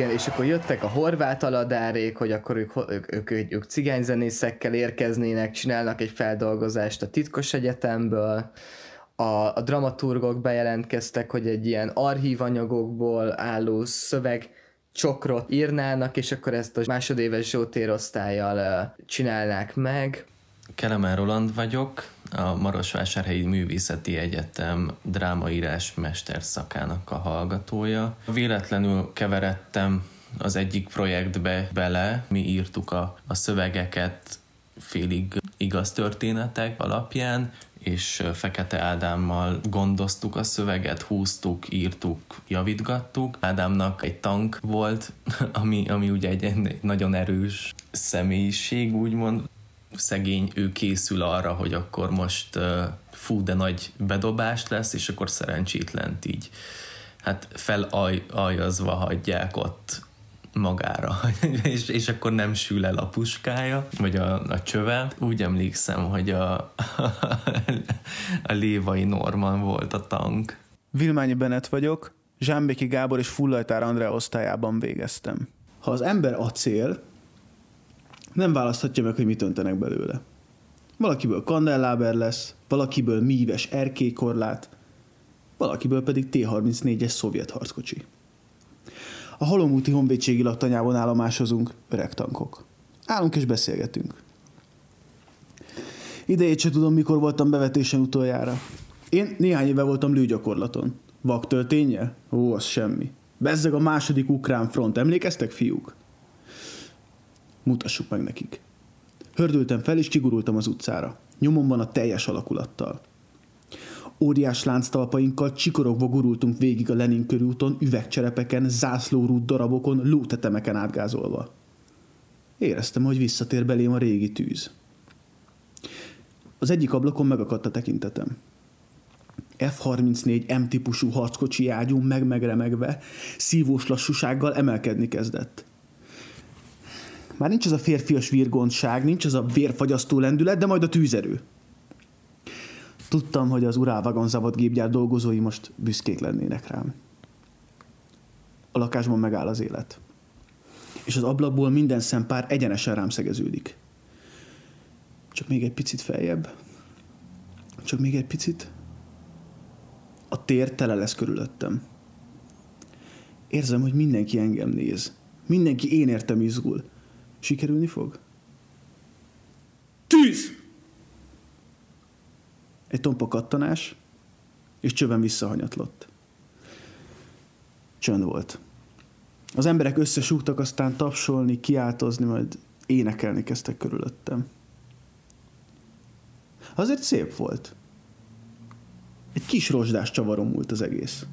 Igen, és akkor jöttek a horvát aladárék, hogy akkor ők, ők, ők, ők, ők cigányzenészekkel érkeznének, csinálnak egy feldolgozást a titkos egyetemből, a, a dramaturgok bejelentkeztek, hogy egy ilyen archívanyagokból álló szöveg csokrot írnának, és akkor ezt a másodéves zsótérosztályjal csinálnák meg. Kelemen Roland vagyok, a Marosvásárhelyi Művészeti Egyetem drámaírás mesterszakának a hallgatója. Véletlenül keveredtem az egyik projektbe bele, mi írtuk a, a szövegeket félig igaz történetek alapján, és Fekete Ádámmal gondoztuk a szöveget, húztuk, írtuk, javítgattuk. Ádámnak egy tank volt, ami, ami ugye egy, egy nagyon erős személyiség, úgymond. Szegény, ő készül arra, hogy akkor most uh, fú, de nagy bedobás lesz, és akkor szerencsétlent így hát felalajazva hagyják ott magára, és, és akkor nem sül el a puskája, vagy a, a csöve. Úgy emlékszem, hogy a, a Lévai Norman volt a tank. Vilmányi Benet vagyok, Zsámbéki Gábor és Fullajtár Andrea osztályában végeztem. Ha az ember acél, nem választhatja meg, hogy mit öntenek belőle. Valakiből kandelláber lesz, valakiből míves erkélykorlát, valakiből pedig T-34-es szovjet harckocsi. A halomúti honvédségi laktanyában állomásozunk, öreg tankok. Állunk és beszélgetünk. Idejét se tudom, mikor voltam bevetésen utoljára. Én néhány éve voltam lőgyakorlaton. Vak tölténye? Ó, az semmi. Bezzeg a második ukrán front. Emlékeztek, fiúk? Mutassuk meg nekik. Hördültem fel, és kigurultam az utcára. Nyomomban a teljes alakulattal. Óriás lánctalpainkkal csikorogva gurultunk végig a Lenin körúton, üvegcserepeken, zászlórút darabokon, lótetemeken átgázolva. Éreztem, hogy visszatér belém a régi tűz. Az egyik ablakon megakadt a tekintetem. F-34 M-típusú harckocsi ágyú meg-megremegve, szívós lassúsággal emelkedni kezdett. Már nincs az a férfias virgontság, nincs az a vérfagyasztó lendület, de majd a tűzerő. Tudtam, hogy az Urálvagon Zavod gépgyár dolgozói most büszkék lennének rám. A lakásban megáll az élet. És az ablakból minden szempár egyenesen rám szegeződik. Csak még egy picit feljebb. Csak még egy picit. A tér tele lesz körülöttem. Érzem, hogy mindenki engem néz. Mindenki én értem izgul. Sikerülni fog? Tűz! Egy tompa kattanás, és csöven visszahanyatlott. Csönd volt. Az emberek összesúgtak, aztán tapsolni, kiáltozni, majd énekelni kezdtek körülöttem. Azért szép volt. Egy kis rozsdás csavarom múlt az egész.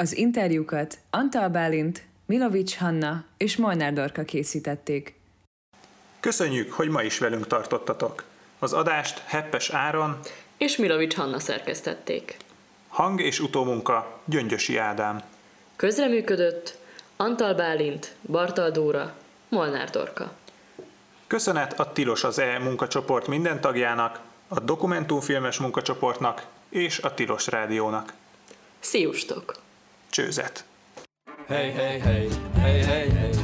Az interjúkat Antal Bálint, Milovics Hanna és Molnár Dorka készítették. Köszönjük, hogy ma is velünk tartottatok. Az adást Heppes Áron és Milovics Hanna szerkesztették. Hang és utómunka Gyöngyösi Ádám. Közreműködött Antal Bálint, Bartal Dóra, Molnár Dorka. Köszönet a Tilos az E munkacsoport minden tagjának, a dokumentumfilmes munkacsoportnak és a Tilos Rádiónak. Sziustok! Csőzet. Hey, hey, hey, hey, hey, hey,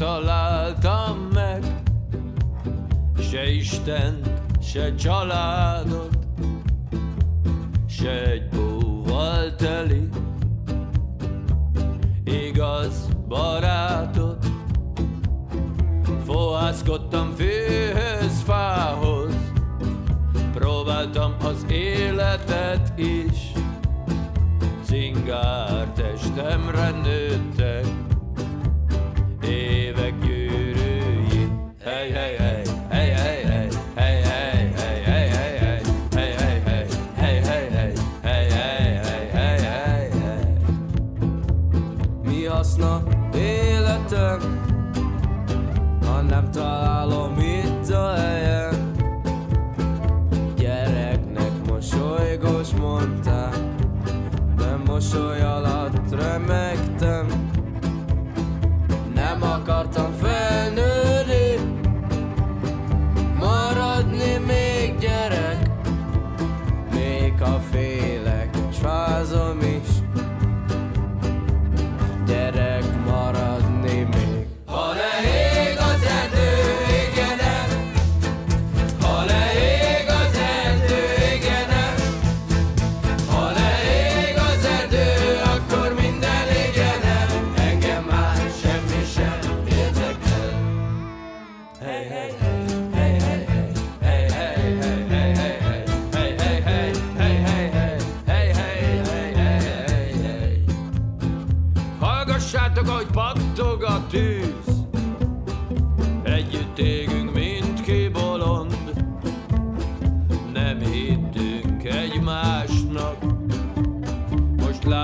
találtam meg Se istent, se családot Se egy bóval teli Igaz barát Ragaszkodtam főhöz, fához Próbáltam az életet is Cingár testemre nőttek Évekig.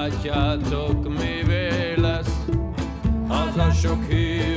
látjátok, mivé lesz. Az a sok hű,